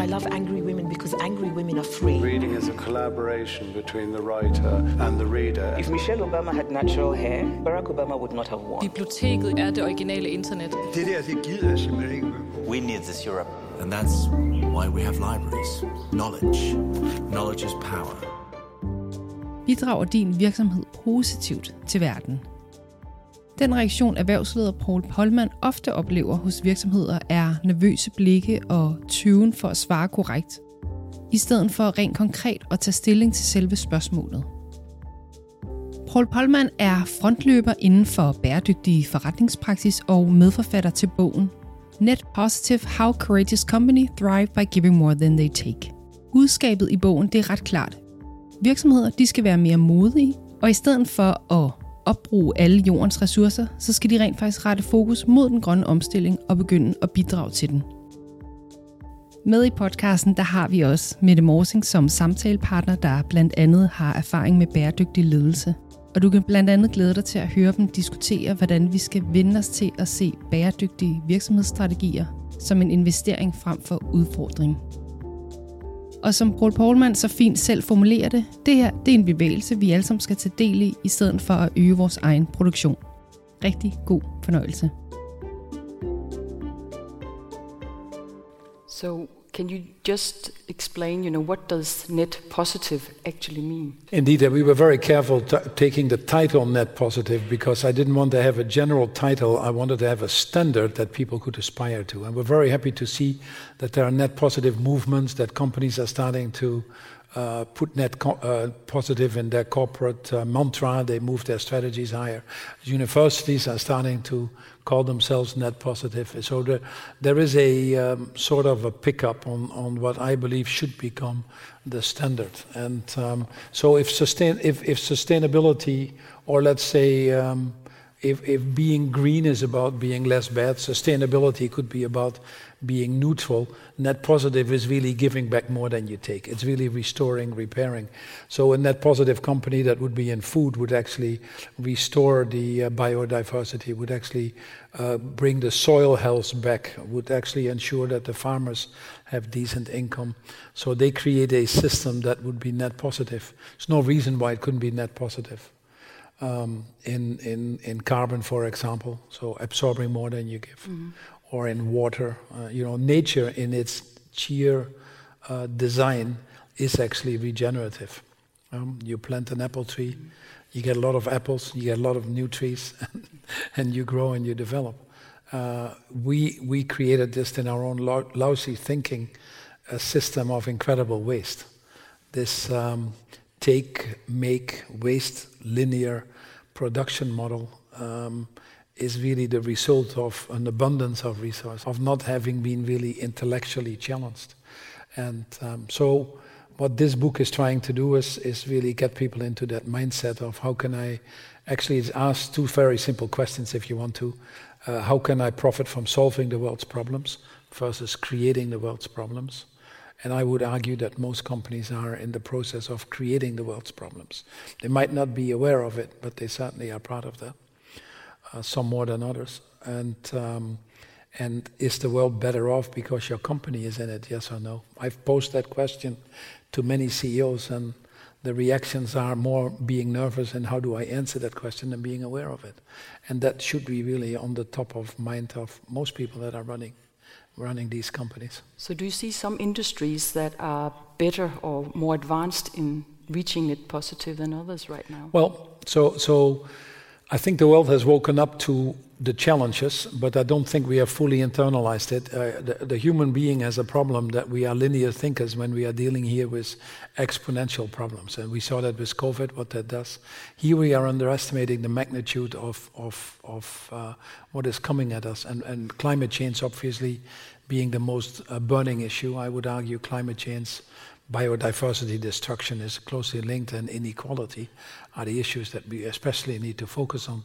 I love angry women because angry women are free. Reading is a collaboration between the writer and the reader. If Michelle Obama had natural hair, Barack Obama would not have won. Biblioteket er det originale internet. Det der, det gider jeg simpelthen ikke. We need this Europe. And that's why we have libraries. Knowledge. Knowledge is power. Bidrager din virksomhed positivt til verden? Den reaktion, erhvervsleder Paul Polman ofte oplever hos virksomheder, er nervøse blikke og tyven for at svare korrekt, i stedet for rent konkret at tage stilling til selve spørgsmålet. Paul Polman er frontløber inden for bæredygtig forretningspraksis og medforfatter til bogen Net Positive How Courageous Company Thrive by Giving More Than They Take. Budskabet i bogen det er ret klart. Virksomheder de skal være mere modige, og i stedet for at opbruge alle jordens ressourcer, så skal de rent faktisk rette fokus mod den grønne omstilling og begynde at bidrage til den. Med i podcasten der har vi også Mette Morsing som samtalepartner, der blandt andet har erfaring med bæredygtig ledelse. Og du kan blandt andet glæde dig til at høre dem diskutere, hvordan vi skal vende os til at se bæredygtige virksomhedsstrategier som en investering frem for udfordring. Og som Paul Poulman så fint selv formulerer det, det her det er en bevægelse, vi alle sammen skal tage del i, i stedet for at øge vores egen produktion. Rigtig god fornøjelse. So can you just explain, you know, what does net positive actually mean? Indeed, we were very careful taking the title net positive because I didn't want to have a general title. I wanted to have a standard that people could aspire to. And we're very happy to see that there are net positive movements, that companies are starting to uh, put net uh, positive in their corporate uh, mantra. They move their strategies higher. Universities are starting to call themselves net positive. So there, there is a um, sort of a pickup on, on what I believe should become the standard. And um, so if, sustain, if, if sustainability, or let's say um, if, if being green is about being less bad, sustainability could be about being neutral. Net positive is really giving back more than you take. It's really restoring, repairing. So a net positive company that would be in food would actually restore the uh, biodiversity, would actually uh, bring the soil health back, would actually ensure that the farmers have decent income. So they create a system that would be net positive. There's no reason why it couldn't be net positive. Um, in, in, in carbon, for example, so absorbing more than you give, mm-hmm. or in water. Uh, you know, nature in its sheer uh, design is actually regenerative. Um, you plant an apple tree, you get a lot of apples, you get a lot of new trees, and you grow and you develop. Uh, we, we created this in our own lousy thinking a system of incredible waste. This um, take, make, waste, linear production model um, is really the result of an abundance of resources, of not having been really intellectually challenged. And um, so, what this book is trying to do is, is really get people into that mindset of how can I actually ask two very simple questions if you want to. Uh, how can I profit from solving the world's problems versus creating the world's problems? And I would argue that most companies are in the process of creating the world's problems. They might not be aware of it, but they certainly are part of that, uh, some more than others. And, um, and is the world better off because your company is in it, yes or no? I've posed that question to many CEOs, and the reactions are more being nervous and how do I answer that question than being aware of it. And that should be really on the top of mind of most people that are running running these companies. So, do you see some industries that are better or more advanced in reaching it positive than others right now? Well, so so I think the world has woken up to the challenges, but I don't think we have fully internalized it. Uh, the, the, human being has a problem that we are linear thinkers when we are dealing here with exponential problems. And we saw that with COVID, what that does. Here we are underestimating the magnitude of, of, of uh, what is coming at us. And, and climate change, obviously, being the most uh, burning issue, I would argue climate change biodiversity destruction is closely linked and inequality are the issues that we especially need to focus on.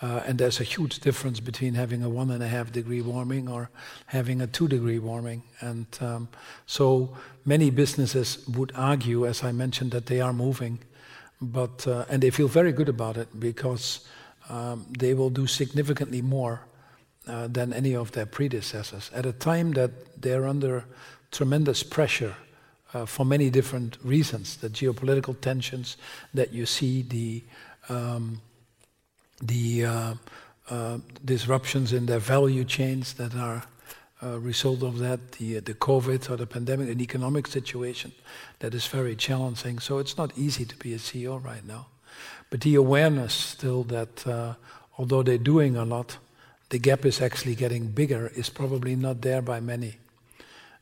Uh, and there's a huge difference between having a one and a half degree warming or having a two degree warming. And um, so many businesses would argue, as I mentioned, that they are moving, but uh, and they feel very good about it because um, they will do significantly more uh, than any of their predecessors at a time that they're under tremendous pressure uh, for many different reasons. The geopolitical tensions that you see, the um, the uh, uh, disruptions in their value chains that are a result of that, the the COVID or the pandemic, an economic situation that is very challenging. So it's not easy to be a CEO right now. But the awareness still that uh, although they're doing a lot, the gap is actually getting bigger is probably not there by many.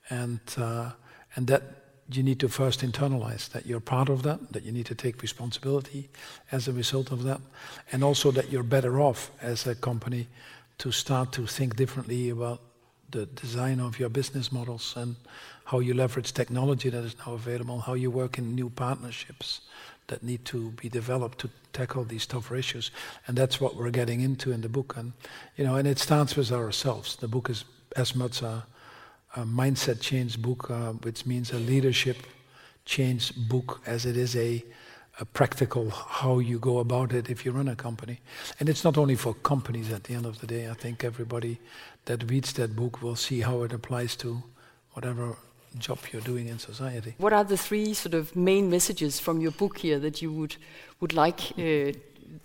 And, uh, and that you need to first internalize that you're part of that, that you need to take responsibility as a result of that, and also that you're better off as a company to start to think differently about the design of your business models and how you leverage technology that is now available, how you work in new partnerships that need to be developed to tackle these tougher issues. And that's what we're getting into in the book. And, you know, and it starts with ourselves. The book is as much a, a mindset change book, uh, which means a leadership change book as it is a, a practical how you go about it if you run a company. And it's not only for companies at the end of the day. I think everybody that reads that book will see how it applies to whatever job you're doing in society. What are the three sort of main messages from your book here that you would would like uh,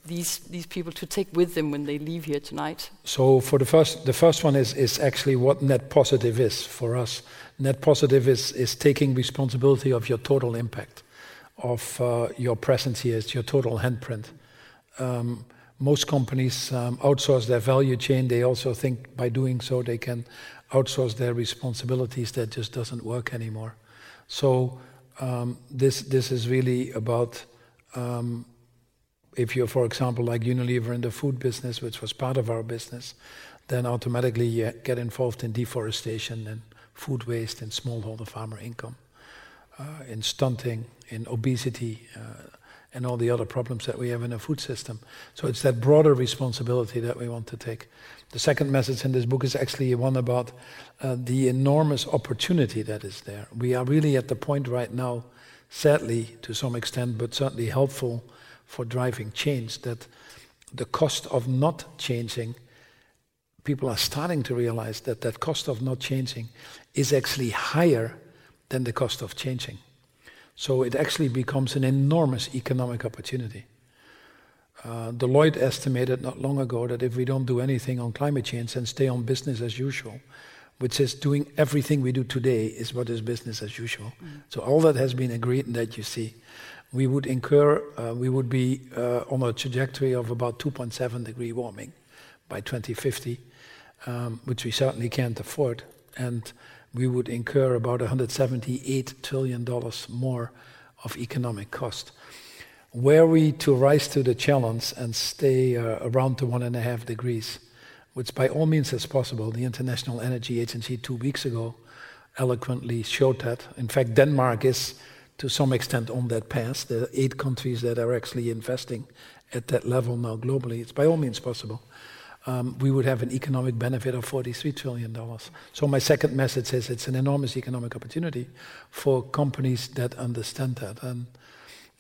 these these people to take with them when they leave here tonight? So for the first the first one is is actually what net positive is for us. Net positive is is taking responsibility of your total impact, of uh, your presence here, it's your total handprint. Um, most companies um, outsource their value chain. They also think by doing so they can outsource their responsibilities. That just doesn't work anymore. So um, this this is really about um, if you're, for example, like Unilever in the food business, which was part of our business, then automatically you get involved in deforestation and food waste and smallholder farmer income, uh, in stunting, in obesity, uh, and all the other problems that we have in the food system. So it's that broader responsibility that we want to take. The second message in this book is actually one about uh, the enormous opportunity that is there. We are really at the point right now, sadly to some extent, but certainly helpful for driving change, that the cost of not changing, people are starting to realize that that cost of not changing is actually higher than the cost of changing. So it actually becomes an enormous economic opportunity. Uh, Deloitte estimated not long ago that if we don't do anything on climate change and stay on business as usual, which is doing everything we do today is what is business as usual. Mm. So all that has been agreed and that you see. We would incur, uh, we would be uh, on a trajectory of about 2.7 degree warming by 2050, um, which we certainly can't afford. And we would incur about 178 trillion dollars more of economic cost. Were we to rise to the challenge and stay uh, around the one and a half degrees, which by all means is possible. The International Energy Agency two weeks ago eloquently showed that. In fact, Denmark is to some extent on that path. There are eight countries that are actually investing at that level now globally. It's by all means possible. Um, we would have an economic benefit of $43 trillion. So, my second message is it's an enormous economic opportunity for companies that understand that. And,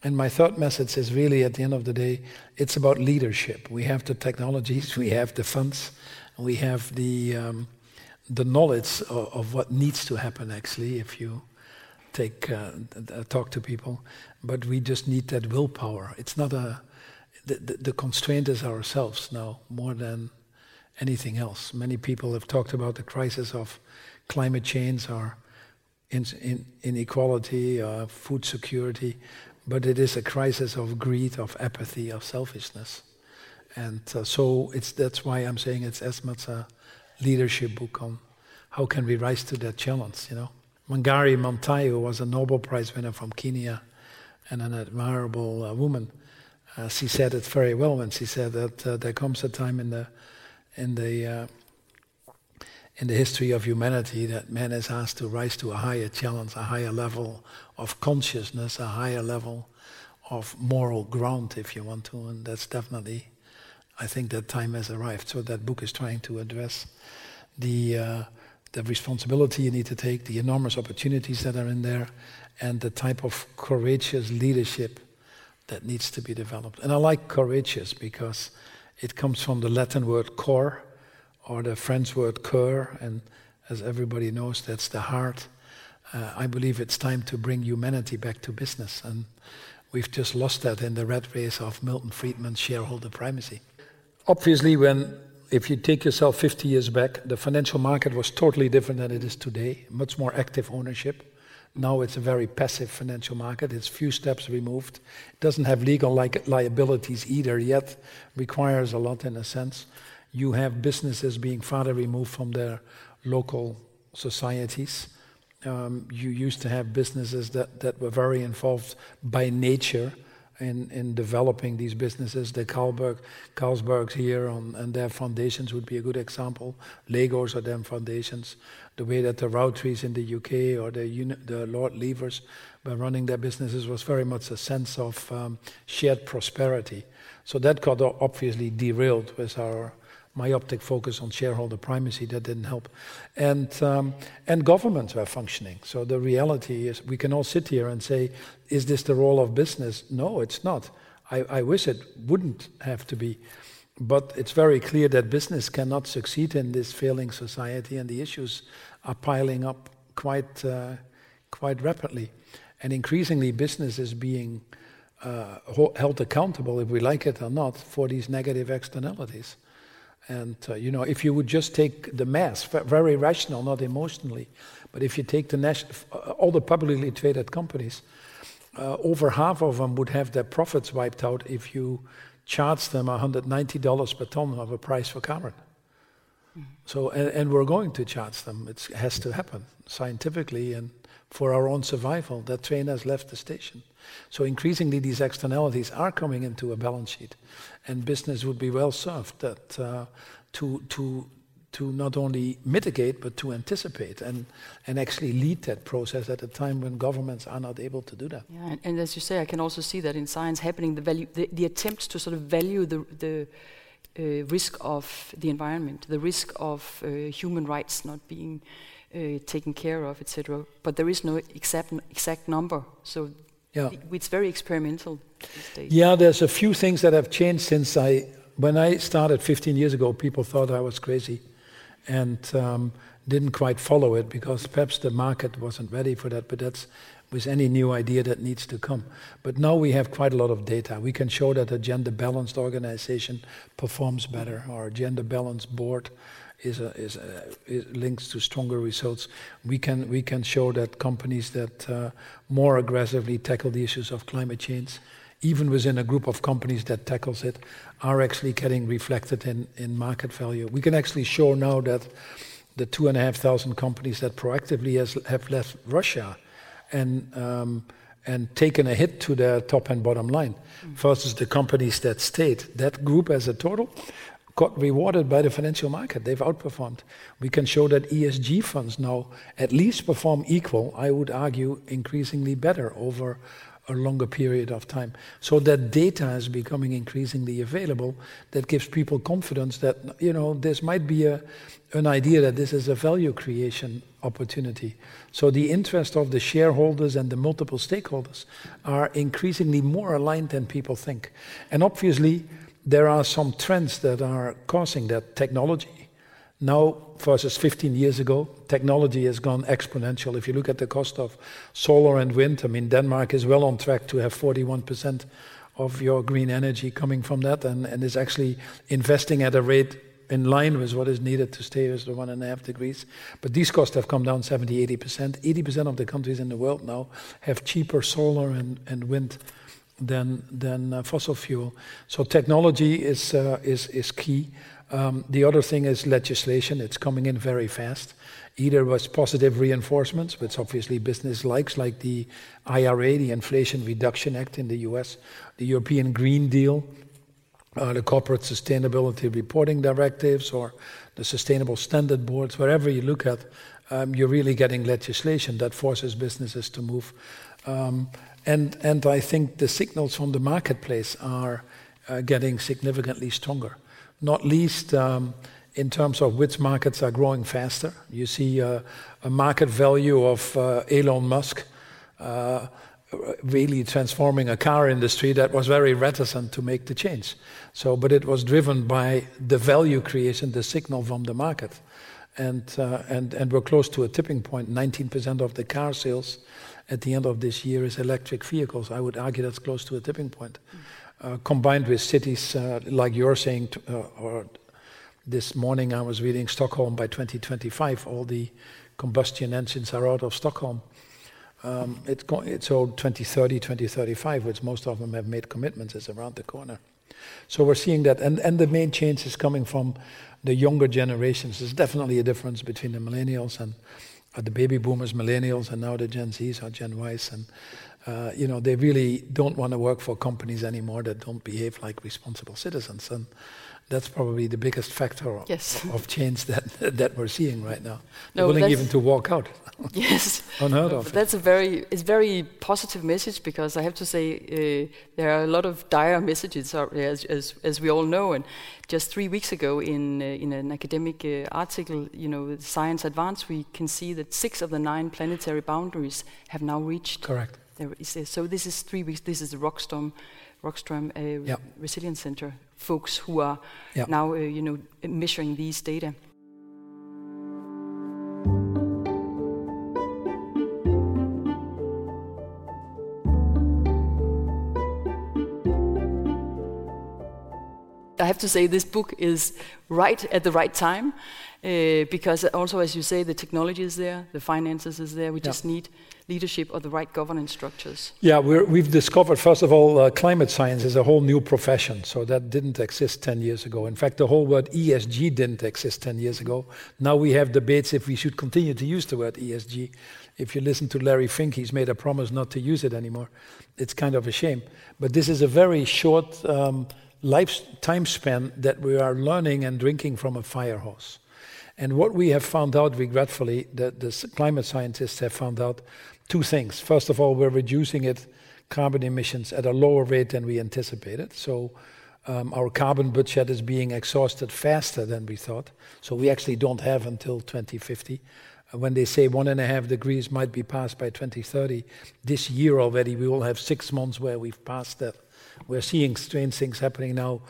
and my third message is really at the end of the day, it's about leadership. We have the technologies, we have the funds, we have the, um, the knowledge of, of, what needs to happen actually if you take, uh, talk to people. But we just need that willpower. It's not a, the, the, constraint is ourselves now more than anything else. Many people have talked about the crisis of climate change or in, in, inequality, uh, food security, but it is a crisis of greed, of apathy, of selfishness. And uh, so it's, that's why I'm saying it's as much a leadership book on how can we rise to that challenge, you know. Wangari Maathai, who was a Nobel Prize winner from Kenya and an admirable uh, woman, uh, she said it very well when she said that uh, there comes a time in the in the uh, in the history of humanity that man is asked to rise to a higher challenge, a higher level of consciousness, a higher level of moral ground, if you want to, and that's definitely I think that time has arrived. So that book is trying to address the uh, the responsibility you need to take, the enormous opportunities that are in there, and the type of courageous leadership that needs to be developed. And I like courageous because it comes from the Latin word cor or the French word cœur, and as everybody knows, that's the heart. Uh, I believe it's time to bring humanity back to business, and we've just lost that in the rat race of Milton Friedman's shareholder primacy. Obviously, when if you take yourself 50 years back, the financial market was totally different than it is today, much more active ownership. Now it's a very passive financial market. It's few steps removed. It doesn't have legal li- liabilities either yet, requires a lot in a sense. You have businesses being farther removed from their local societies. Um, you used to have businesses that, that were very involved by nature in, in developing these businesses. The Carlsberg, Carlsbergs here on, and their foundations would be a good example. Legos are them foundations. The way that the Rowntrees in the UK or the, uni- the Lord Levers were running their businesses was very much a sense of um, shared prosperity. So that got obviously derailed with our myopic focus on shareholder primacy that didn't help. And, um, and governments were functioning. So the reality is we can all sit here and say, is this the role of business? No, it's not. I, I wish it wouldn't have to be. But it's very clear that business cannot succeed in this failing society, and the issues are piling up quite, uh, quite rapidly. And increasingly, business is being uh, held accountable, if we like it or not, for these negative externalities. And uh, you know, if you would just take the mass, very rational, not emotionally, but if you take the national, uh, all the publicly traded companies, uh, over half of them would have their profits wiped out if you charge them $190 per ton of a price for carbon. Mm-hmm. So, and, and, we're going to charge them. It has to happen scientifically and for our own survival. That train has left the station. So increasingly, these externalities are coming into a balance sheet, and business would be well served that uh, to to to not only mitigate but to anticipate and and actually lead that process at a time when governments are not able to do that. Yeah, and, and as you say, I can also see that in science happening. The value, the, the attempts to sort of value the the uh, risk of the environment, the risk of uh, human rights not being uh, taken care of, etc. But there is no exact exact number, so yeah. It's very experimental Yeah, there's a few things that have changed since I, when I started 15 years ago, people thought I was crazy and um, didn't quite follow it because perhaps the market wasn't ready for that, but that's with any new idea that needs to come. But now we have quite a lot of data. We can show that a gender balanced organization performs better or a gender balanced board is, a, is, a, is links to stronger results. We can we can show that companies that uh, more aggressively tackle the issues of climate change, even within a group of companies that tackles it, are actually getting reflected in, in market value. We can actually show now that the two and a half thousand companies that proactively has, have left Russia and um, and taken a hit to their top and bottom line mm. versus the companies that stayed. That group as a total got rewarded by the financial market. They've outperformed. We can show that ESG funds now at least perform equal, I would argue, increasingly better over a longer period of time. So that data is becoming increasingly available that gives people confidence that, you know, this might be a, an idea that this is a value creation opportunity. So the interest of the shareholders and the multiple stakeholders are increasingly more aligned than people think. And obviously, there are some trends that are causing that technology. Now versus 15 years ago, technology has gone exponential. If you look at the cost of solar and wind, I mean, Denmark is well on track to have 41% of your green energy coming from that and, and is actually investing at a rate in line with what is needed to stay with the one and a half degrees. But these costs have come down 70, 80%. 80% of the countries in the world now have cheaper solar and, and wind than than uh, fossil fuel. So technology is uh, is is key. Um, the other thing is legislation. It's coming in very fast. Either was positive reinforcements, which obviously business likes, like the IRA, the Inflation Reduction Act in the U.S., the European Green Deal, uh, the Corporate Sustainability Reporting Directives, or the Sustainable Standard Boards. Wherever you look at, um, you're really getting legislation that forces businesses to move. Um, and, and I think the signals from the marketplace are uh, getting significantly stronger, not least um, in terms of which markets are growing faster. You see uh, a market value of uh, Elon Musk uh, really transforming a car industry that was very reticent to make the change. So, but it was driven by the value creation, the signal from the market. and, uh, and, and we're close to a tipping point. 19% of the car sales at the end of this year is electric vehicles. I would argue that's close to a tipping point. Uh, combined with cities uh, like you're saying, t- uh, or this morning I was reading Stockholm by 2025, all the combustion engines are out of Stockholm. Um, it's, go- it's all 2030, 2035, which most of them have made commitments, is around the corner. So we're seeing that, and, and the main change is coming from the younger generations. There's definitely a difference between the millennials and the baby boomers, millennials, and now the Gen Zs or Gen Ys. And, uh, you know, they really don't want to work for companies anymore that don't behave like responsible citizens. And that's probably the biggest factor Yes. of, change that, that we're seeing right now. No, willing even to walk out. Yes. Unheard of. but that's a very it's very positive message because I have to say uh, there are a lot of dire messages out there, as, as as we all know. And just three weeks ago, in uh, in an academic uh, article, you know, Science Advance, we can see that six of the nine planetary boundaries have now reached. Correct. There is, so this is three weeks. This is the Rockstrom, Rockstrom uh, Yep. Resilience Center folks who are Yep. now, uh, you know, measuring these data. I have to say this book is right at the right time uh, because also, as you say, the technology is there, the finances is there. We Yeah. just need leadership or the right governance structures. Yeah, we're, we've discovered, first of all, uh, climate science is a whole new profession. So that didn't exist 10 years ago. In fact, the whole word ESG didn't exist 10 years ago. Now we have debates if we should continue to use the word ESG. If you listen to Larry Fink, he's made a promise not to use it anymore. It's kind of a shame. But this is a very short um, life time span that we are learning and drinking from a fire hose. And what we have found out, regretfully, that the climate scientists have found out two things. First of all, we're reducing it, carbon emissions, at a lower rate than we anticipated. So um, our carbon budget is being exhausted faster than we thought. So we actually don't have until 2050. Uh, When they say one and a half degrees might be passed by 2030, this year already we will have six months where we've passed that. We're seeing strange things happening now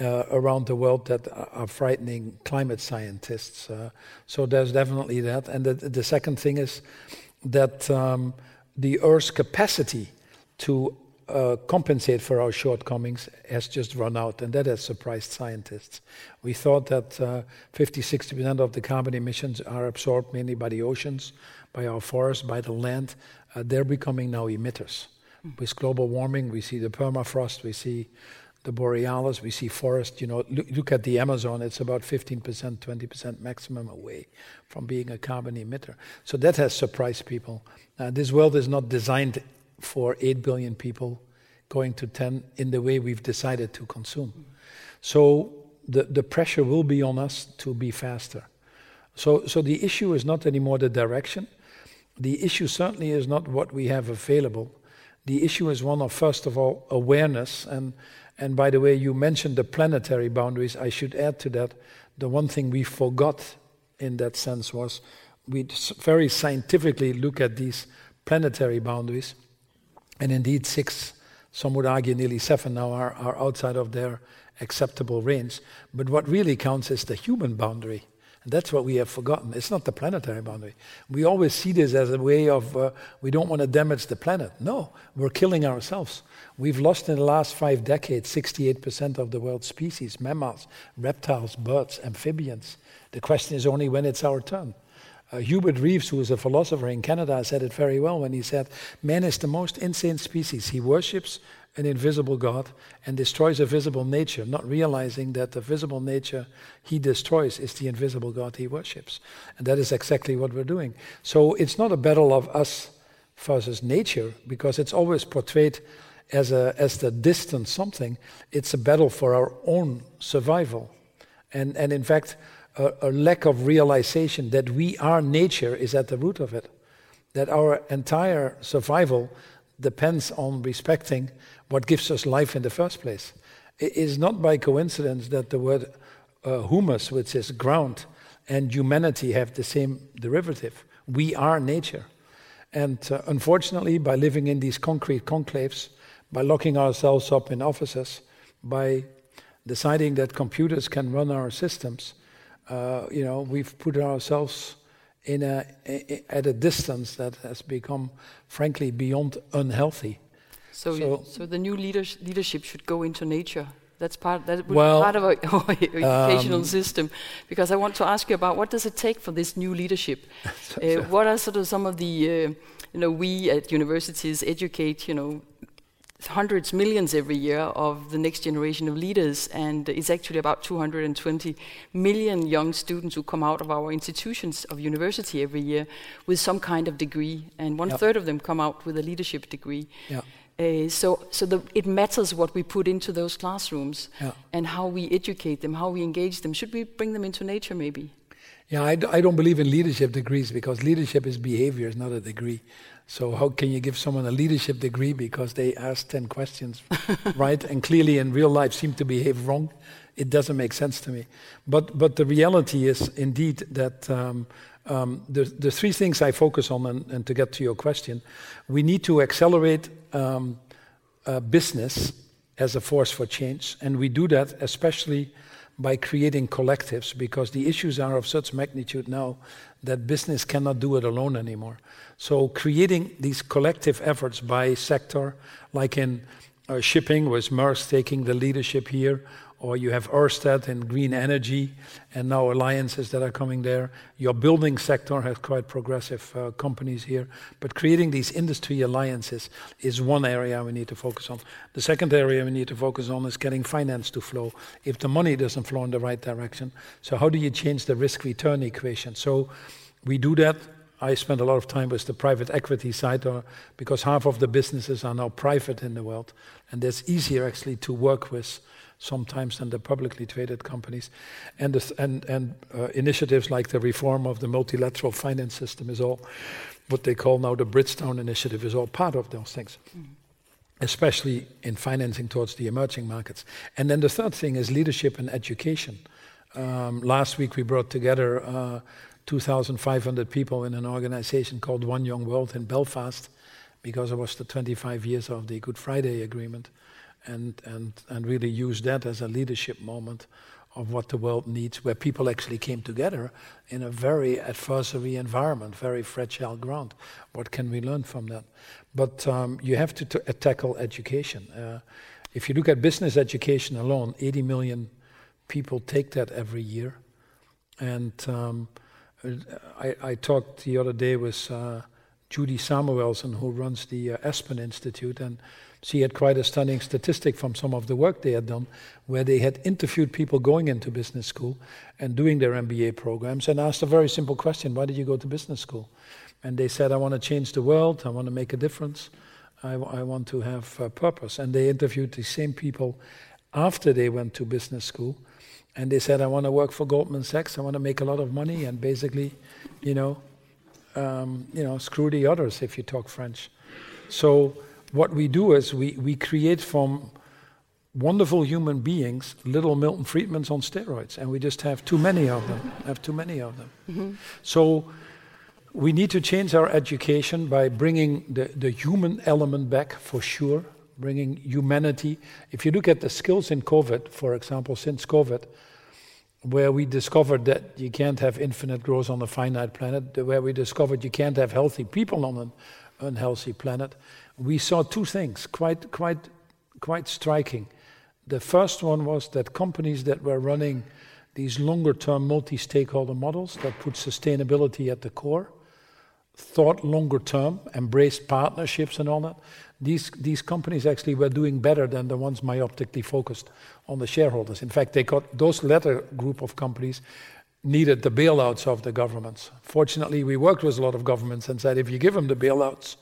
uh, around the world that are frightening climate scientists. Uh, so there's definitely that. And the, the second thing is that um, the Earth's capacity to uh, compensate for our shortcomings has just run out, and that has surprised scientists. We thought that uh, 50, 60% of the carbon emissions are absorbed mainly by the oceans, by our forests, by the land. Uh, they're becoming now emitters. With global warming, we see the permafrost, we see the borealis, we see forest. You know, look, look at the Amazon; it's about 15%, 20% maximum away from being a carbon emitter. So that has surprised people. Uh, this world is not designed for 8 billion people going to 10 in the way we've decided to consume. So the, the pressure will be on us to be faster. So, so the issue is not anymore the direction. The issue certainly is not what we have available. The issue is one of, first of all, awareness. And, and by the way, you mentioned the planetary boundaries. I should add to that the one thing we forgot in that sense was we very scientifically look at these planetary boundaries. And indeed, six, some would argue nearly seven now, are, are outside of their acceptable range. But what really counts is the human boundary. And that's what we have forgotten. It's not the planetary boundary. We always see this as a way of uh, we don't want to damage the planet. No, we're killing ourselves. We've lost in the last five decades 68% of the world's species mammals, reptiles, birds, amphibians. The question is only when it's our turn. Uh, Hubert Reeves, who is a philosopher in Canada, said it very well when he said, Man is the most insane species. He worships an invisible God and destroys a visible nature, not realizing that the visible nature he destroys is the invisible God he worships. And that is exactly what we're doing. So it's not a battle of us versus nature, because it's always portrayed as, a, as the distant something. It's a battle for our own survival. And, and in fact, a, a lack of realization that we are nature is at the root of it. That our entire survival depends on respecting what gives us life in the first place. It is not by coincidence that the word uh, humus, which is ground, and humanity have the same derivative. We are nature. And uh, unfortunately, by living in these concrete conclaves, by locking ourselves up in offices, by deciding that computers can run our systems, uh, you know, we've put ourselves in a, at a distance that has become, frankly, beyond unhealthy. So, so, so the new leadership should go into nature. That's part. That would well, be part of our, educational um, system. Because I want to ask you about what does it take for this new leadership? uh, what are sort of some of the, uh, you know, we at universities educate, you know, hundreds, millions every year of the next generation of leaders, and it's actually about 220 million young students who come out of our institutions of university every year with some kind of degree, and one yep. third of them come out with a leadership degree. Yep. Uh, so, so the, it matters what we put into those classrooms and how we educate them, how we engage them. Should we bring them into nature, maybe? Yeah, I d- I don't believe in leadership degrees because leadership is behavior, it's not a degree. So how can you give someone a leadership degree because they asked 10 questions, right? And clearly in real life seem to behave wrong. It doesn't make sense to me. But, but the reality is indeed that um, um, the, the three things I focus on, and, and, to get to your question, we need to accelerate um, uh, business as a force for change. And we do that especially by creating collectives because the issues are of such magnitude now that business cannot do it alone anymore. So, creating these collective efforts by sector, like in uh, shipping, with Maersk taking the leadership here, or you have Ørsted in green energy, and now alliances that are coming there. Your building sector has quite progressive uh, companies here, but creating these industry alliances is one area we need to focus on. The second area we need to focus on is getting finance to flow. If the money doesn't flow in the right direction, so how do you change the risk-return equation? So we do that. I spend a lot of time with the private equity side, or, uh, because half of the businesses are now private in the world, and it's easier actually to work with sometimes than the publicly traded companies. And, the, and, and uh, initiatives like the reform of the multilateral finance system is all what they call now the Bridgetown Initiative is all part of those things. Mm. Especially in financing towards the emerging markets. And then the third thing is leadership and education. Um, last week we brought together uh, 2,500 people in an organization called One Young World in Belfast because it was the 25 years of the Good Friday Agreement and, and, and really use that as a leadership moment of what the world needs, where people actually came together in a very adversary environment, very fragile ground. What can we learn from that? But um, you have to uh, tackle education. Uh, if you look at business education alone, 80 million people take that every year. And um, I, I, talked the other day with uh, Judy Samuelson, who runs the uh, Aspen Institute, and she had quite a stunning statistic from some of the work they had done, where they had interviewed people going into business school and doing their MBA programs and asked a very simple question Why did you go to business school? And they said, I want to change the world, I want to make a difference, I, I want to have a purpose. And they interviewed the same people after they went to business school. And they said, I want to work for Goldman Sachs, I want to make a lot of money, and basically, you know, um, you know, screw the others if you talk French. So what we do is we, we create from wonderful human beings little Milton Friedmans on steroids, and we just have too many of them. have too many of them. Mm-hmm. So we need to change our education by bringing the, the human element back for sure, bringing humanity. If you look at the skills in COVID, for example, since COVID, where we discovered that you can't have infinite growth on a finite planet, where we discovered you can't have healthy people on an unhealthy planet, we saw two things quite, quite, quite striking. The first one was that companies that were running these longer term multi stakeholder models that put sustainability at the core thought longer term, embraced partnerships and all that. These, these companies actually were doing better than the ones myopically focused on the shareholders. In fact, they got those latter group of companies needed the bailouts of the governments. Fortunately, we worked with a lot of governments and said if you give them the bailouts,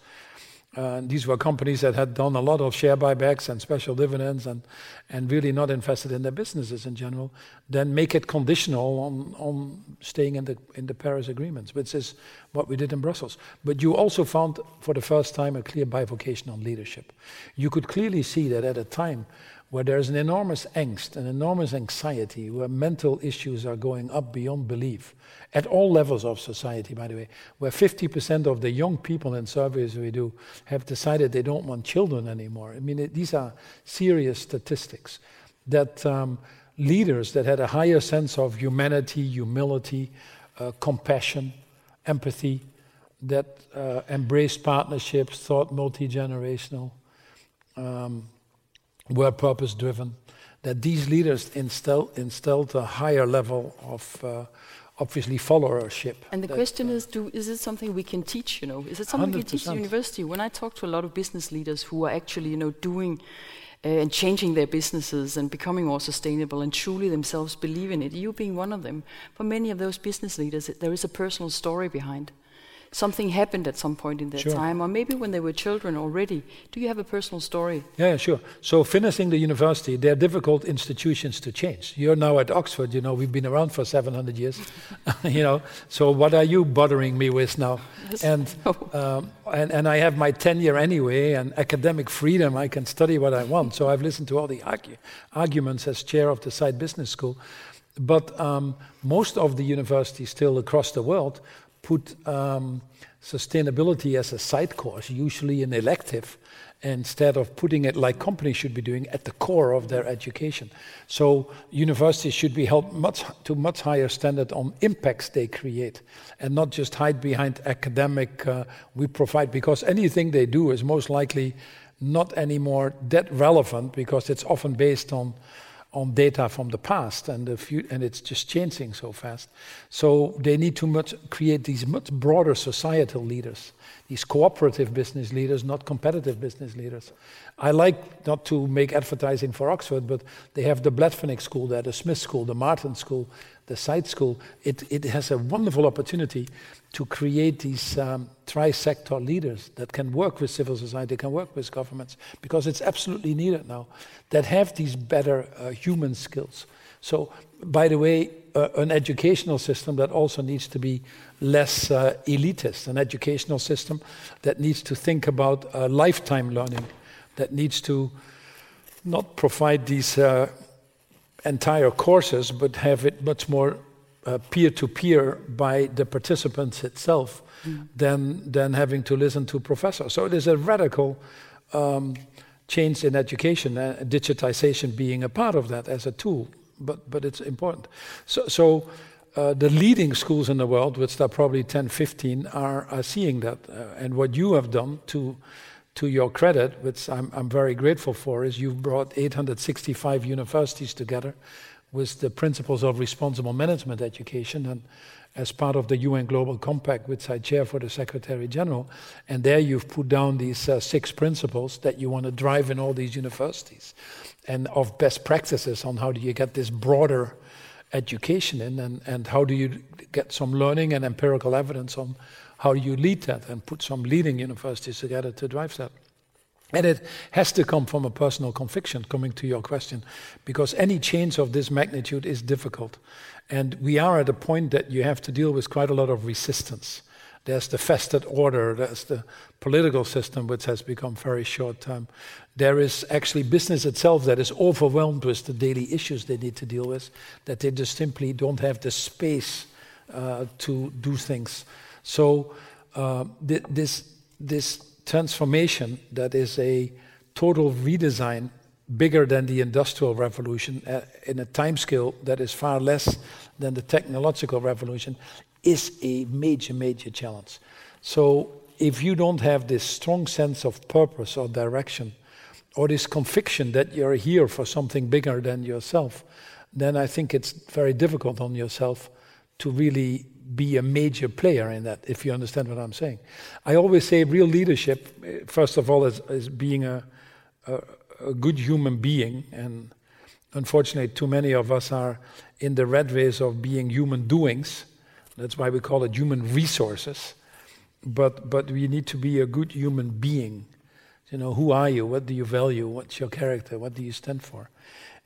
these were companies that had done a lot of share buybacks and special dividends and, and really not invested in their businesses in general, then make it conditional on, on staying in the, in the Paris agreements, which is what we did in Brussels. But you also found for the first time a clear bifurcation on leadership. You could clearly see that at a time where there's an enormous angst, an enormous anxiety, where mental issues are going up beyond belief at all levels of society, by the way, where 50% of the young people in surveys we do have decided they don't want children anymore. I mean, it, these are serious statistics that um, leaders that had a higher sense of humanity, humility, uh, compassion, empathy, that uh, embraced partnerships, thought multi generational, um, were purpose driven, that these leaders instill, instilled a higher level of uh, obviously followership. And the question is, do, is it something we can teach? You know, is it something we can teach at 100%. university? When I talk to a lot of business leaders who are actually, you know, doing uh, and changing their businesses and becoming more sustainable and truly themselves believe in it, you being one of them. For many of those business leaders, there is a personal story behind. Something happened at some point in their Sure. time, or maybe when they were children already. Do you have a personal story? Yeah, sure. So finishing the university, they're difficult institutions to change. You're now at Oxford, you know, we've been around for 700 years, you know. So what are you bothering me with now? Yes. And, um, and, and I have my tenure anyway, and academic freedom, I can study what I want. So I've listened to all the argu- arguments as chair of the Saïd Business School. But um, most of the universities still across the world put um, sustainability as a side course, usually an elective, instead of putting it like companies should be doing at the core of their education. So universities should be held much to much higher standard on impacts they create, and not just hide behind academic. Uh, we provide because anything they do is most likely not anymore that relevant because it's often based on on data from the past and the few, and it's just changing so fast. So they need to much create these much broader societal leaders, these cooperative business leaders, not competitive business leaders. I like not to make advertising for Oxford, but they have the Blavatnik School there, the Smith School, the Martin School, the Saïd School. It, it has a wonderful opportunity to create these um, tri-sector leaders that can work with civil society, can work with governments, because it's absolutely needed now, that have these better uh, human skills. So, by the way, uh, an educational system that also needs to be less uh, elitist, an educational system that needs to think about uh, lifetime learning, that needs to not provide these uh, entire courses, but have it much more peer to peer by the participants itself than, than having to listen to professors. So it is a radical um, change in education, uh, digitization being a part of that as a tool, but, but it's important. So, so uh, the leading schools in the world, which are probably 10, 15, are, are seeing that. Uh, and what you have done to, to your credit, which I'm, I'm very grateful for, is you've brought 865 universities together with the principles of responsible management education and as part of the UN Global Compact, which I chair for the Secretary General. And there you've put down these uh, six principles that you want to drive in all these universities and of best practices on how do you get this broader education in and, and how do you get some learning and empirical evidence on how you lead that and put some leading universities together to drive that. And it has to come from a personal conviction, coming to your question, because any change of this magnitude is difficult. And we are at a point that you have to deal with quite a lot of resistance. There's the vested order, there's the political system, which has become very short term. There is actually business itself that is overwhelmed with the daily issues they need to deal with, that they just simply don't have the space uh, to do things. So, uh, th- this, this transformation that is a total redesign bigger than the industrial revolution uh, in a time scale that is far less than the technological revolution is a major major challenge. So if you don't have this strong sense of purpose or direction or this conviction that you're here for something bigger than yourself then i think it's very difficult on yourself to really be a major player in that, if you understand what I'm saying. I always say real leadership, eh, first of all, is, is being a, a, a, good human being. And unfortunately, too many of us are in the red race of being human doings. That's why we call it human resources. But, but we need to be a good human being. You know, who are you? What do you value? What's your character? What do you stand for?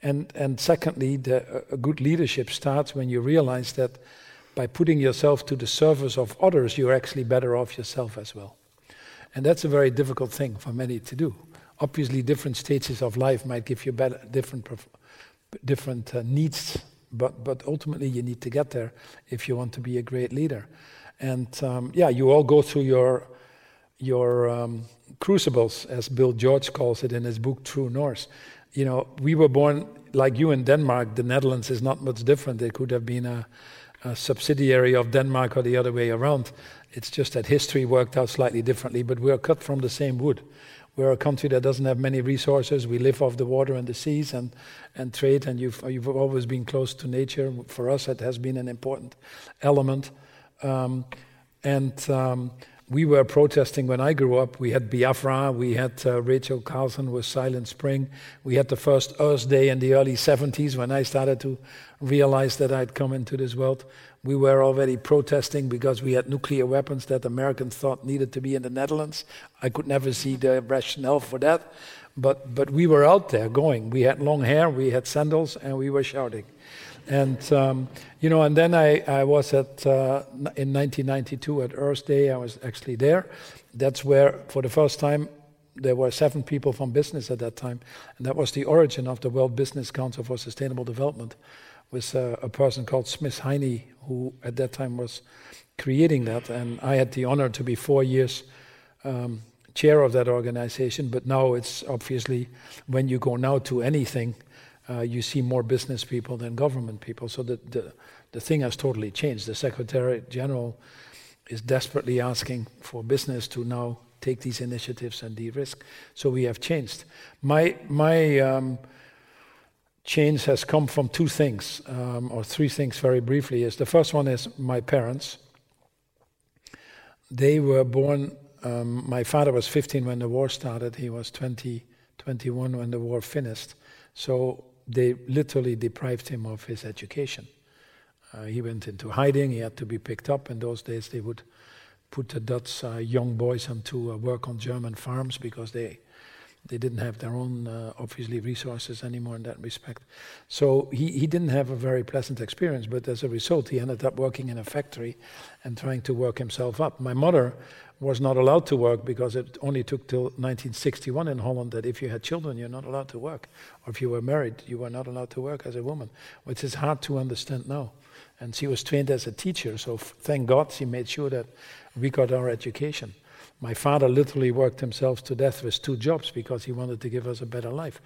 And, and secondly, the, a good leadership starts when you realize that by putting yourself to the service of others, you're actually better off yourself as well. And that's a very difficult thing for many to do. Obviously, different stages of life might give you better, different, different uh, needs, but, but ultimately, you need to get there if you want to be a great leader. And um, yeah, you all go through your, your um, crucibles, as Bill George calls it in his book, True North. You know, we were born like you in Denmark, the Netherlands is not much different. It could have been a, a subsidiary of Denmark or the other way around. It's just that history worked out slightly differently, but we're cut from the same wood. We're a country that doesn't have many resources. We live off the water and the seas and, and trade, and you've, you've always been close to nature. For us, it has been an important element. Um, and um, we were protesting when I grew up. We had Biafra, we had uh, Rachel Carson with Silent Spring, we had the first Earth Day in the early 70s when I started to realize that I'd come into this world. We were already protesting because we had nuclear weapons that Americans thought needed to be in the Netherlands. I could never see the rationale for that. But, but we were out there going. We had long hair, we had sandals, and we were shouting. And um, you know, and then I, I was at uh, in 1992 at Earth Day. I was actually there. That's where, for the first time, there were seven people from business at that time, and that was the origin of the World Business Council for Sustainable Development, with uh, a person called Schmidheiny, who at that time was creating that, and I had the honor to be four years. Um, chair of that organization, but now it's obviously when you go now to anything, uh, you see more business people than government people. So the, the, the thing has totally changed. The Secretary General is desperately asking for business to now take these initiatives and de-risk. So we have changed. My my um, change has come from two things, um, or three things very briefly. Is the first one is my parents. They were born. Um, my father was 15 when the war started. He was 20, 21 when the war finished. So they literally deprived him of his education. Uh, he went into hiding, he had to be picked up. In those days, they would put the Dutch uh, young boys into uh, work on German farms because they, they didn't have their own, uh, obviously, resources anymore in that respect. So he, he didn't have a very pleasant experience, but as a result, he ended up working in a factory and trying to work himself up. My mother was not allowed to work because it only took till 1961 in Holland that if you had children, you're not allowed to work. Or if you were married, you were not allowed to work as a woman, which is hard to understand now. And she was trained as a teacher, so thank God she made sure that we got our education. My father literally worked himself to death with two jobs because he wanted to give us a better life.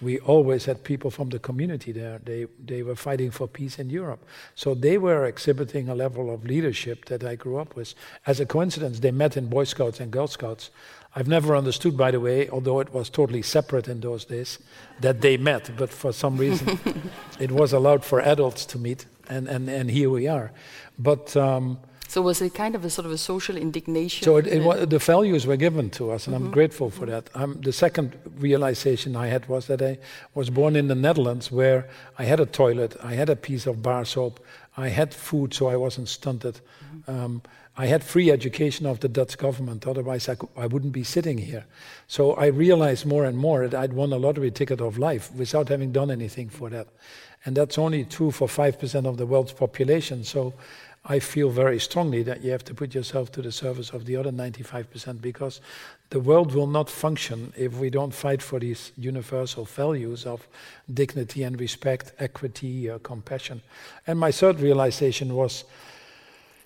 We always had people from the community there. They, they were fighting for peace in Europe. So they were exhibiting a level of leadership that I grew up with. As a coincidence, they met in Boy Scouts and Girl Scouts. I've never understood, by the way, although it was totally separate in those days, that they met, but for some reason it was allowed for adults to meet, and, and, and here we are. But um, so was it kind of a sort of a social indignation? So it, it, the values were given to us, and mm-hmm. I'm grateful for that. Um, the second realization I had was that I was born in the Netherlands, where I had a toilet, I had a piece of bar soap, I had food, so I wasn't stunted. Mm-hmm. Um, I had free education of the Dutch government, otherwise I, I wouldn't be sitting here. So I realized more and more that I'd won a lottery ticket of life without having done anything for that. And that's only true for 5% of the world's population. So I feel very strongly that you have to put yourself to the service of the other 95% because the world will not function if we don't fight for these universal values of dignity and respect, equity, uh, compassion. And my third realization was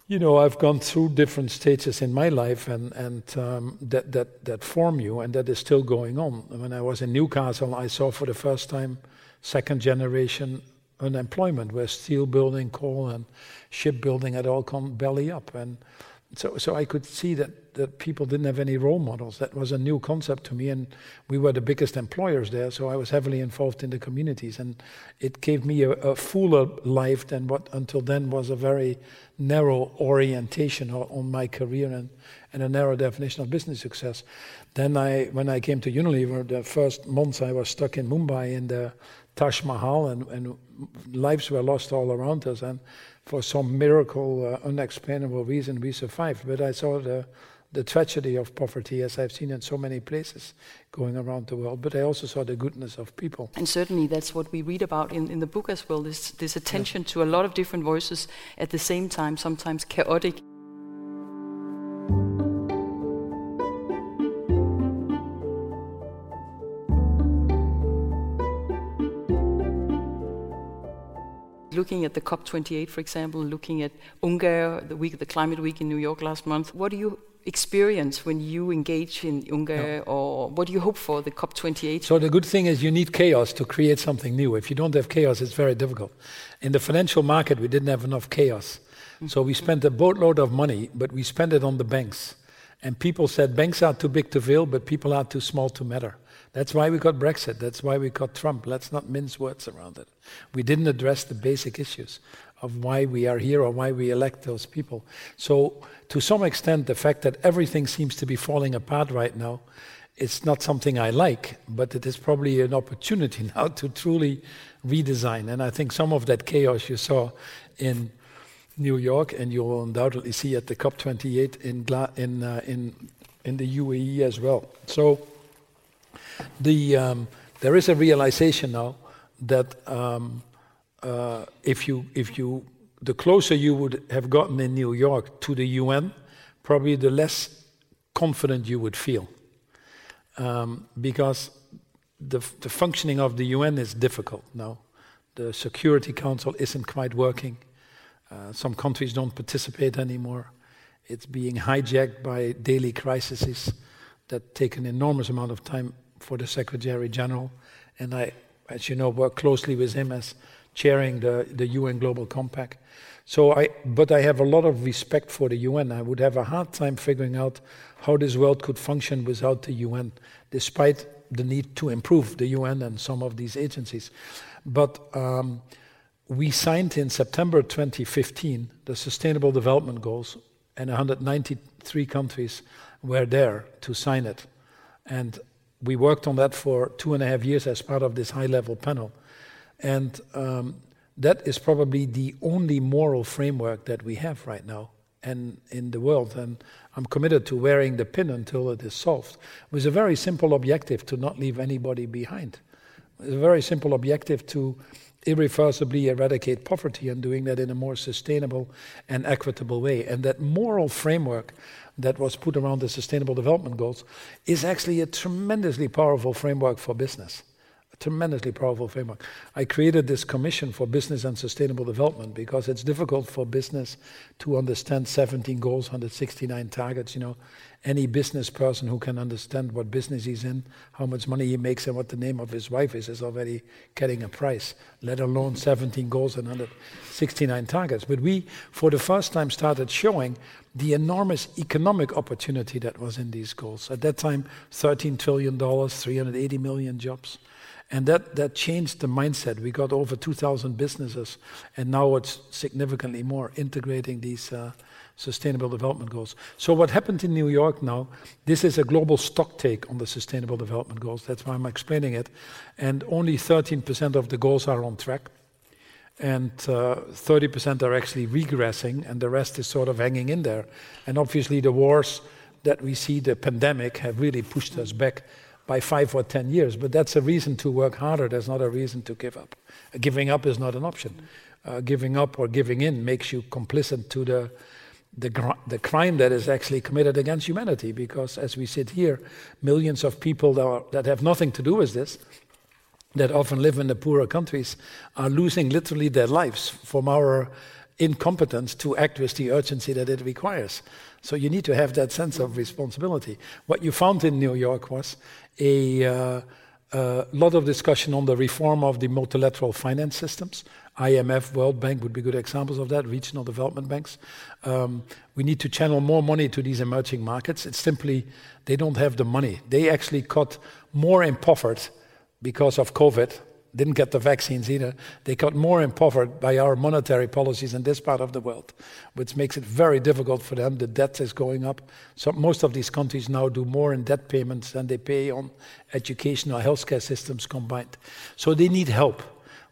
you know, I've gone through different stages in my life and, and um, that, that, that form you, and that is still going on. When I was in Newcastle, I saw for the first time second generation unemployment, where steel building, coal, and shipbuilding had all come belly up. And so, so I could see that, that people didn't have any role models. That was a new concept to me, and we were the biggest employers there, so I was heavily involved in the communities. And it gave me a, a fuller life than what until then was a very narrow orientation on, on my career and, and a narrow definition of business success. Then, I, when I came to Unilever, the first months I was stuck in Mumbai in the Taj Mahal, and, and lives were lost all around us. And for some miracle, uh, unexplainable reason, we survived. But I saw the, the tragedy of poverty, as I've seen in so many places going around the world. But I also saw the goodness of people. And certainly, that's what we read about in, in the book as well this, this attention yeah. to a lot of different voices at the same time, sometimes chaotic. Looking at the COP28, for example, looking at UNGA, the week, the climate week in New York last month, what do you experience when you engage in UNGA, or what do you hope for the COP28? So the good thing is you need chaos to create something new. If you don't have chaos, it's very difficult. In the financial market, we didn't have enough chaos. Mm-hmm. So we spent a boatload of money, but we spent it on the banks. And people said banks are too big to fail, but people are too small to matter. That's why we got Brexit. That's why we got Trump. Let's not mince words around it. We didn't address the basic issues of why we are here or why we elect those people. So, to some extent, the fact that everything seems to be falling apart right now, it's not something I like, but it is probably an opportunity now to truly redesign. And I think some of that chaos you saw in New York, and you will undoubtedly see at the COP28 in, in, uh, in, in the UAE as well. So, the, um, there is a realization now that um, uh, if you if you the closer you would have gotten in New York to the UN, probably the less confident you would feel, um, because the the functioning of the UN is difficult now. The Security Council isn't quite working. Uh, some countries don't participate anymore. It's being hijacked by daily crises that take an enormous amount of time for the Secretary General, and I, as you know, work closely with him as chairing the, the UN Global Compact. So I, but I have a lot of respect for the UN. I would have a hard time figuring out how this world could function without the UN, despite the need to improve the UN and some of these agencies. But um, we signed in September 2015 the Sustainable Development Goals, and 193 countries were there to sign it. And we worked on that for two and a half years as part of this high level panel. And um, that is probably the only moral framework that we have right now and in the world. And I'm committed to wearing the pin until it is solved. With a very simple objective to not leave anybody behind. It's a very simple objective to irreversibly eradicate poverty and doing that in a more sustainable and equitable way. And that moral framework that was put around the Sustainable Development Goals is actually a tremendously powerful framework for business. A tremendously powerful framework. I created this commission for business and sustainable development because it's difficult for business to understand 17 goals, 169 targets. You know, any business person who can understand what business he's in, how much money he makes, and what the name of his wife is, is already getting a price, let alone 17 goals and 169 targets. But we, for the first time, started showing the enormous economic opportunity that was in these goals. At that time, $13 trillion, 380 million jobs. And that, that changed the mindset. We got over 2,000 businesses, and now it's significantly more integrating these. Uh, Sustainable Development Goals. So, what happened in New York now, this is a global stock take on the Sustainable Development Goals. That's why I'm explaining it. And only 13% of the goals are on track. And uh, 30% are actually regressing, and the rest is sort of hanging in there. And obviously, the wars that we see, the pandemic, have really pushed us back by five or 10 years. But that's a reason to work harder. There's not a reason to give up. Uh, giving up is not an option. Uh, giving up or giving in makes you complicit to the the, gr- the crime that is actually committed against humanity. Because as we sit here, millions of people that, are, that have nothing to do with this, that often live in the poorer countries, are losing literally their lives from our incompetence to act with the urgency that it requires. So you need to have that sense of responsibility. What you found in New York was a uh, a lot of discussion on the reform of the multilateral finance systems. IMF, World Bank would be good examples of that, regional development banks. Um, we need to channel more money to these emerging markets. It's simply they don't have the money. They actually got more impoverished because of COVID didn't get the vaccines either. They got more impoverished by our monetary policies in this part of the world, which makes it very difficult for them. The debt is going up. So most of these countries now do more in debt payments than they pay on education or healthcare systems combined. So they need help.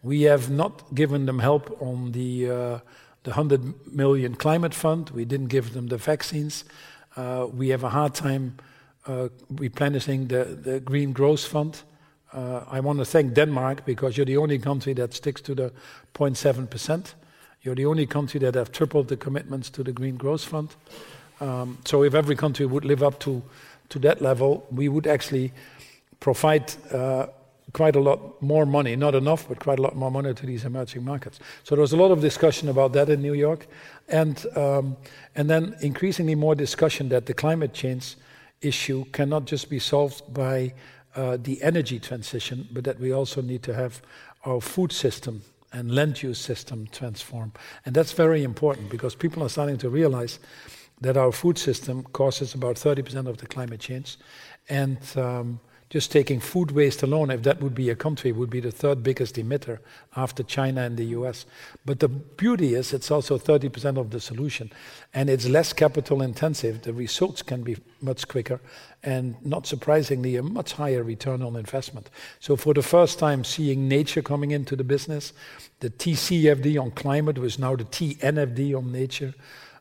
We have not given them help on the uh, the 100 million climate fund. We didn't give them the vaccines. Uh, we have a hard time uh, replenishing the, the green growth fund. Uh, I want to thank Denmark because you're the only country that sticks to the 0.7%. You're the only country that have tripled the commitments to the Green Growth Fund. Um, so if every country would live up to, to that level, we would actually provide uh, quite a lot more money, not enough, but quite a lot more money to these emerging markets. So there was a lot of discussion about that in New York, and um, and then increasingly more discussion that the climate change issue cannot just be solved by uh, the energy transition, but that we also need to have our food system and land use system transform. And that's very important because people are starting to realize that our food system causes about 30% of the climate change. And um, just taking food waste alone, if that would be a country, would be the third biggest emitter after China and the US. But the beauty is it's also 30% of the solution. And it's less capital intensive. The results can be much quicker. And not surprisingly, a much higher return on investment. So, for the first time, seeing nature coming into the business, the TCFD on climate was now the TNFD on nature.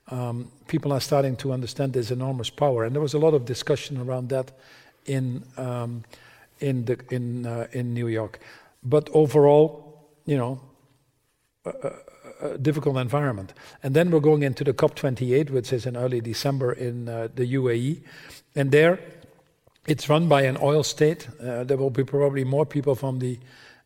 Um, people are starting to understand this enormous power. And there was a lot of discussion around that in um, in the in uh, in New York. But overall, you know, a, a, difficult environment. And then we're going into the COP28, which is in early December in uh, the UAE, and there. It's run by an oil state. Uh, there will be probably more people from the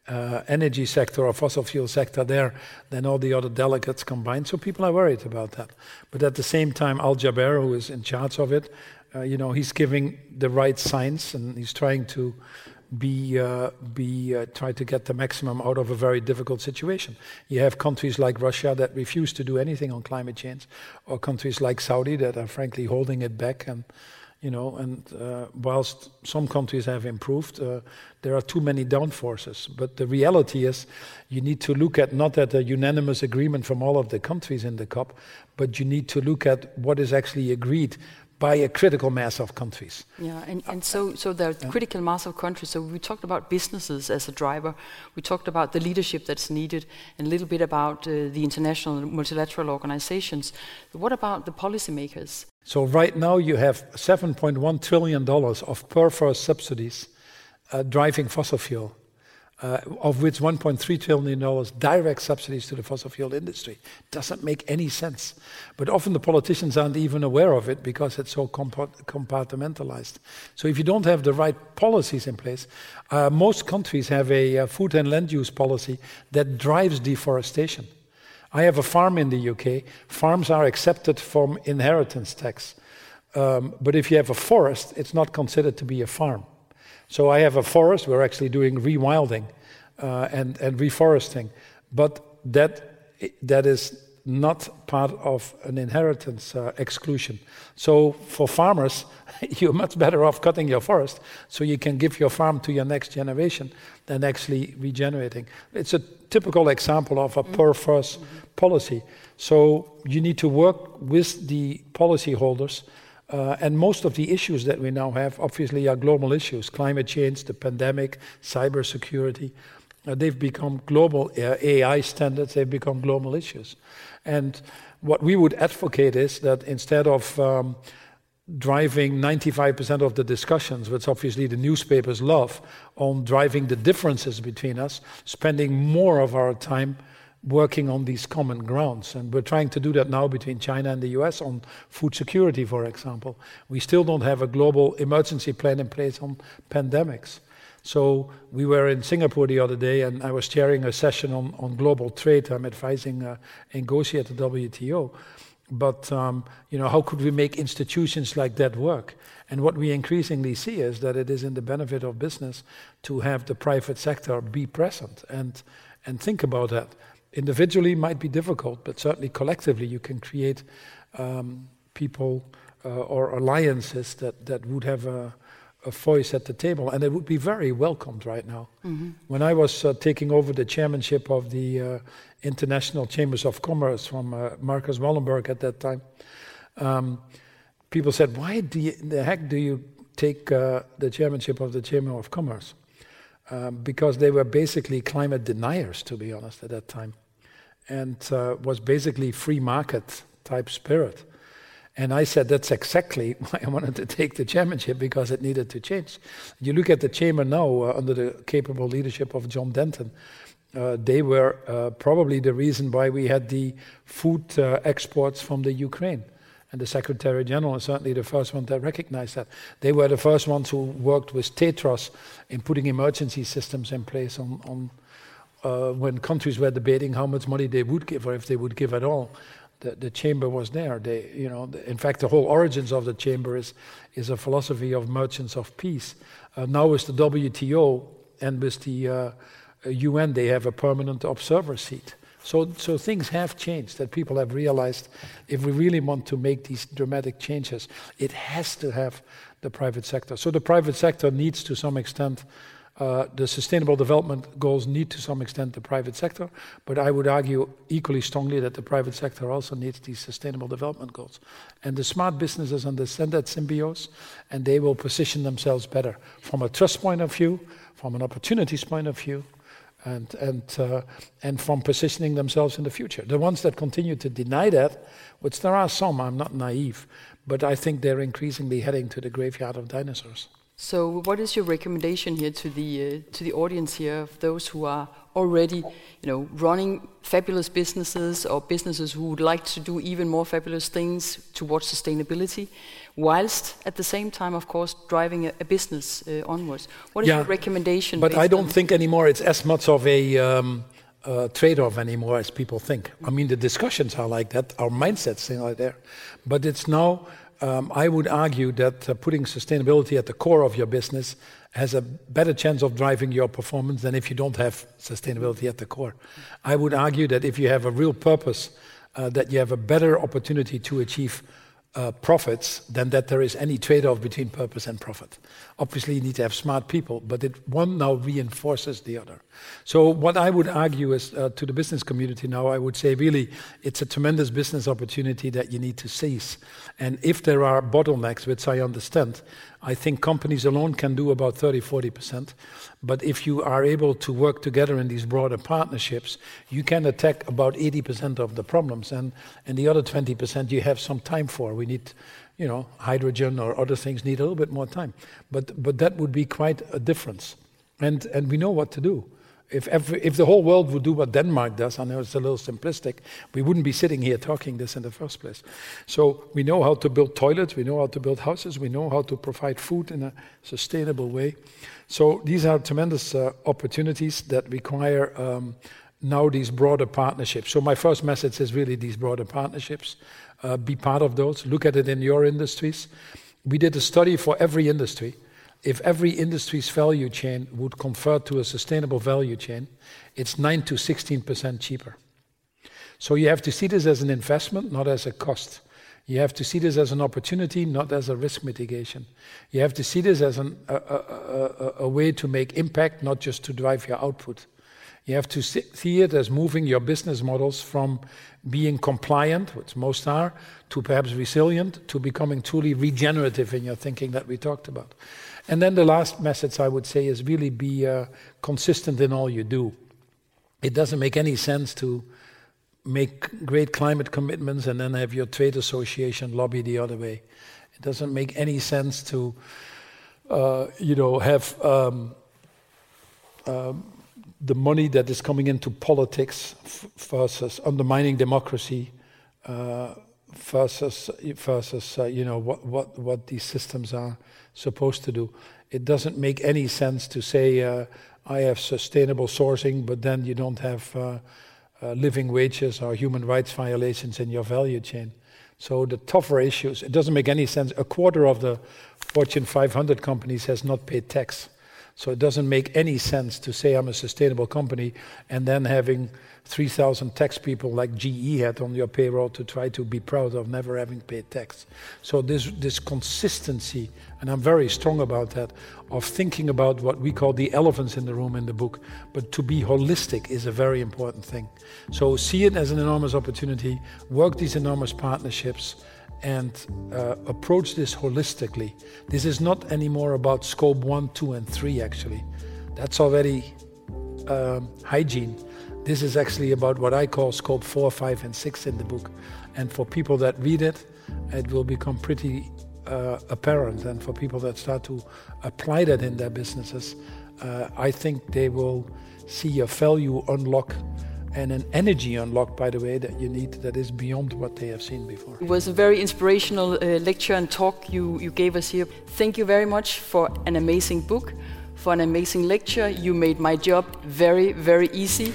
uh, energy sector or fossil fuel sector there than all the other delegates combined. So people are worried about that. But at the same time, Al Jaber, who is in charge of it, uh, you know, he's giving the right signs and he's trying to be uh, be uh, try to get the maximum out of a very difficult situation. You have countries like Russia that refuse to do anything on climate change, or countries like Saudi that are frankly holding it back. And you know, and uh, whilst some countries have improved, uh, there are too many downforces. But the reality is, you need to look at not at a unanimous agreement from all of the countries in the COP, but you need to look at what is actually agreed by a critical mass of countries. Yeah, and, and so, so the yeah. critical mass of countries. So we talked about businesses as a driver. We talked about the leadership that's needed, and a little bit about uh, the international multilateral organizations. What about the policymakers? So right now you have 7.1 trillion dollars of per subsidies uh, driving fossil fuel uh, of which 1.3 trillion dollars direct subsidies to the fossil fuel industry. Doesn't make any sense. But often the politicians aren't even aware of it because it's so compartmentalized. So if you don't have the right policies in place, uh, most countries have a, a food and land use policy that drives deforestation. I have a farm in the UK. Farms are accepted from inheritance tax. Um, but if you have a forest, it's not considered to be a farm. So I have a forest. We're actually doing rewilding uh, and, and reforesting, but that that is not part of an inheritance uh, exclusion. So for farmers, you're much better off cutting your forest so you can give your farm to your next generation than actually regenerating. It's a typical example of a per first policy. So you need to work with the policyholders uh, and most of the issues that we now have, obviously, are global issues climate change, the pandemic, cybersecurity. Uh, they've become global uh, AI standards, they've become global issues. And what we would advocate is that instead of um, driving 95% of the discussions, which obviously the newspapers love, on driving the differences between us, spending more of our time working on these common grounds. And we're trying to do that now between China and the US on food security, for example. We still don't have a global emergency plan in place on pandemics. So we were in Singapore the other day, and I was chairing a session on, on global trade. I'm advising uh, Ngozi at the WTO. But um, you know, how could we make institutions like that work? And what we increasingly see is that it is in the benefit of business to have the private sector be present and and think about that individually might be difficult, but certainly collectively you can create um, people uh, or alliances that, that would have a, a, voice at the table, and it would be very welcomed right now. Mm-hmm. When I was uh, taking over the chairmanship of the uh, International Chambers of Commerce from uh, Marcus Wallenberg at that time, um, people said, "Why do you, the heck do you take uh, the chairmanship of the Chamber of Commerce?" Um, because they were basically climate deniers, to be honest, at that time, and uh, was basically free market type spirit. And I said that's exactly why I wanted to take the chairmanship because it needed to change. You look at the chamber now uh, under the capable leadership of John Denton. Uh, they were uh, probably the reason why we had the food uh, exports from the Ukraine And the Secretary General is certainly the first one that recognized that. They were the first ones who worked with Tedros in putting emergency systems in place on, on uh, when countries were debating how much money they would give or if they would give at all. The, the chamber was there. They, you know, the, in fact, the whole origins of the chamber is, is a philosophy of merchants of peace. Uh, now with the WTO and with the uh, UN, they have a permanent observer seat. So, so things have changed that people have realized if we really want to make these dramatic changes, it has to have the private sector. So the private sector needs to some extent, uh, the sustainable development goals need to some extent the private sector, but I would argue equally strongly that the private sector also needs these sustainable development goals. And the smart businesses understand that symbiosis, and they will position themselves better from a trust point of view, from an opportunities point of view, and, and, uh, and from positioning themselves in the future. The ones that continue to deny that, which there are some, I'm not naive, but I think they're increasingly heading to the graveyard of dinosaurs. So, what is your recommendation here to the uh, to the audience here of those who are already, you know, running fabulous businesses or businesses who would like to do even more fabulous things towards sustainability, whilst at the same time, of course, driving a, a business uh, onwards? What is yeah, your recommendation? But I don't think anymore it's as much of a um, uh, trade-off anymore as people think. I mean, the discussions are like that, our mindsets are like there, but it's now um, I would argue that uh, putting sustainability at the core of your business has a better chance of driving your performance than if you don't have sustainability at the core. I would argue that if you have a real purpose, uh, that you have a better opportunity to achieve uh, profits than that there is any trade-off between purpose and profit. Obviously, you need to have smart people, but it, one now reinforces the other. So, what I would argue is uh, to the business community now, I would say really it's a tremendous business opportunity that you need to seize. And if there are bottlenecks, which I understand, I think companies alone can do about 30, 40%. But if you are able to work together in these broader partnerships, you can attack about 80% of the problems. And, and the other 20% you have some time for. We need, you know, hydrogen or other things need a little bit more time. But, but that would be quite a difference. And, and we know what to do. If, every, if the whole world would do what Denmark does, I know it's a little simplistic, we wouldn't be sitting here talking this in the first place. So we know how to build toilets, we know how to build houses, we know how to provide food in a sustainable way. So these are tremendous uh, opportunities that require um, now these broader partnerships. So my first message is really these broader partnerships. Uh, be part of those. Look at it in your industries. We did a study for every industry if every industry's value chain would convert to a sustainable value chain, it's 9 to 16% cheaper. So you have to see this as an investment, not as a cost. You have to see this as an opportunity, not as a risk mitigation. You have to see this as an, a, a, a, a, way to make impact, not just to drive your output. You have to see it as moving your business models from being compliant, which most are, to perhaps resilient, to becoming truly regenerative in your thinking that we talked about. And then the last message I would say is really be uh, consistent in all you do. It doesn't make any sense to make great climate commitments and then have your trade association lobby the other way. It doesn't make any sense to, uh, you know, have um, um, the money that is coming into politics versus undermining democracy uh, versus versus uh, you know what what what these systems are supposed to do. It doesn't make any sense to say, uh, I have sustainable sourcing, but then you don't have uh, uh, living wages or human rights violations in your value chain. So the tougher issues, it doesn't make any sense. A quarter of the Fortune 500 companies has not paid tax. So it doesn't make any sense to say I'm a sustainable company and then having 3,000 tax people like GE had on your payroll to try to be proud of never having paid tax. So this, this consistency, and I'm very strong about that, of thinking about what we call the elephants in the room in the book, but to be holistic is a very important thing. So see it as an enormous opportunity, work these enormous partnerships, and uh, approach this holistically. This is not anymore about scope one, two, and three, actually. That's already um, hygiene this is actually about what I call scope four, five, and six in the book. And for people that read it, it will become pretty uh, apparent. And for people that start to apply that in their businesses, uh, I think they will see a value unlock and an energy unlocked, by the way, that you need that is beyond what they have seen before. It was a very inspirational uh, lecture and talk you, you gave us here. Thank you very much for an amazing book, for an amazing lecture. You made my job very, very easy.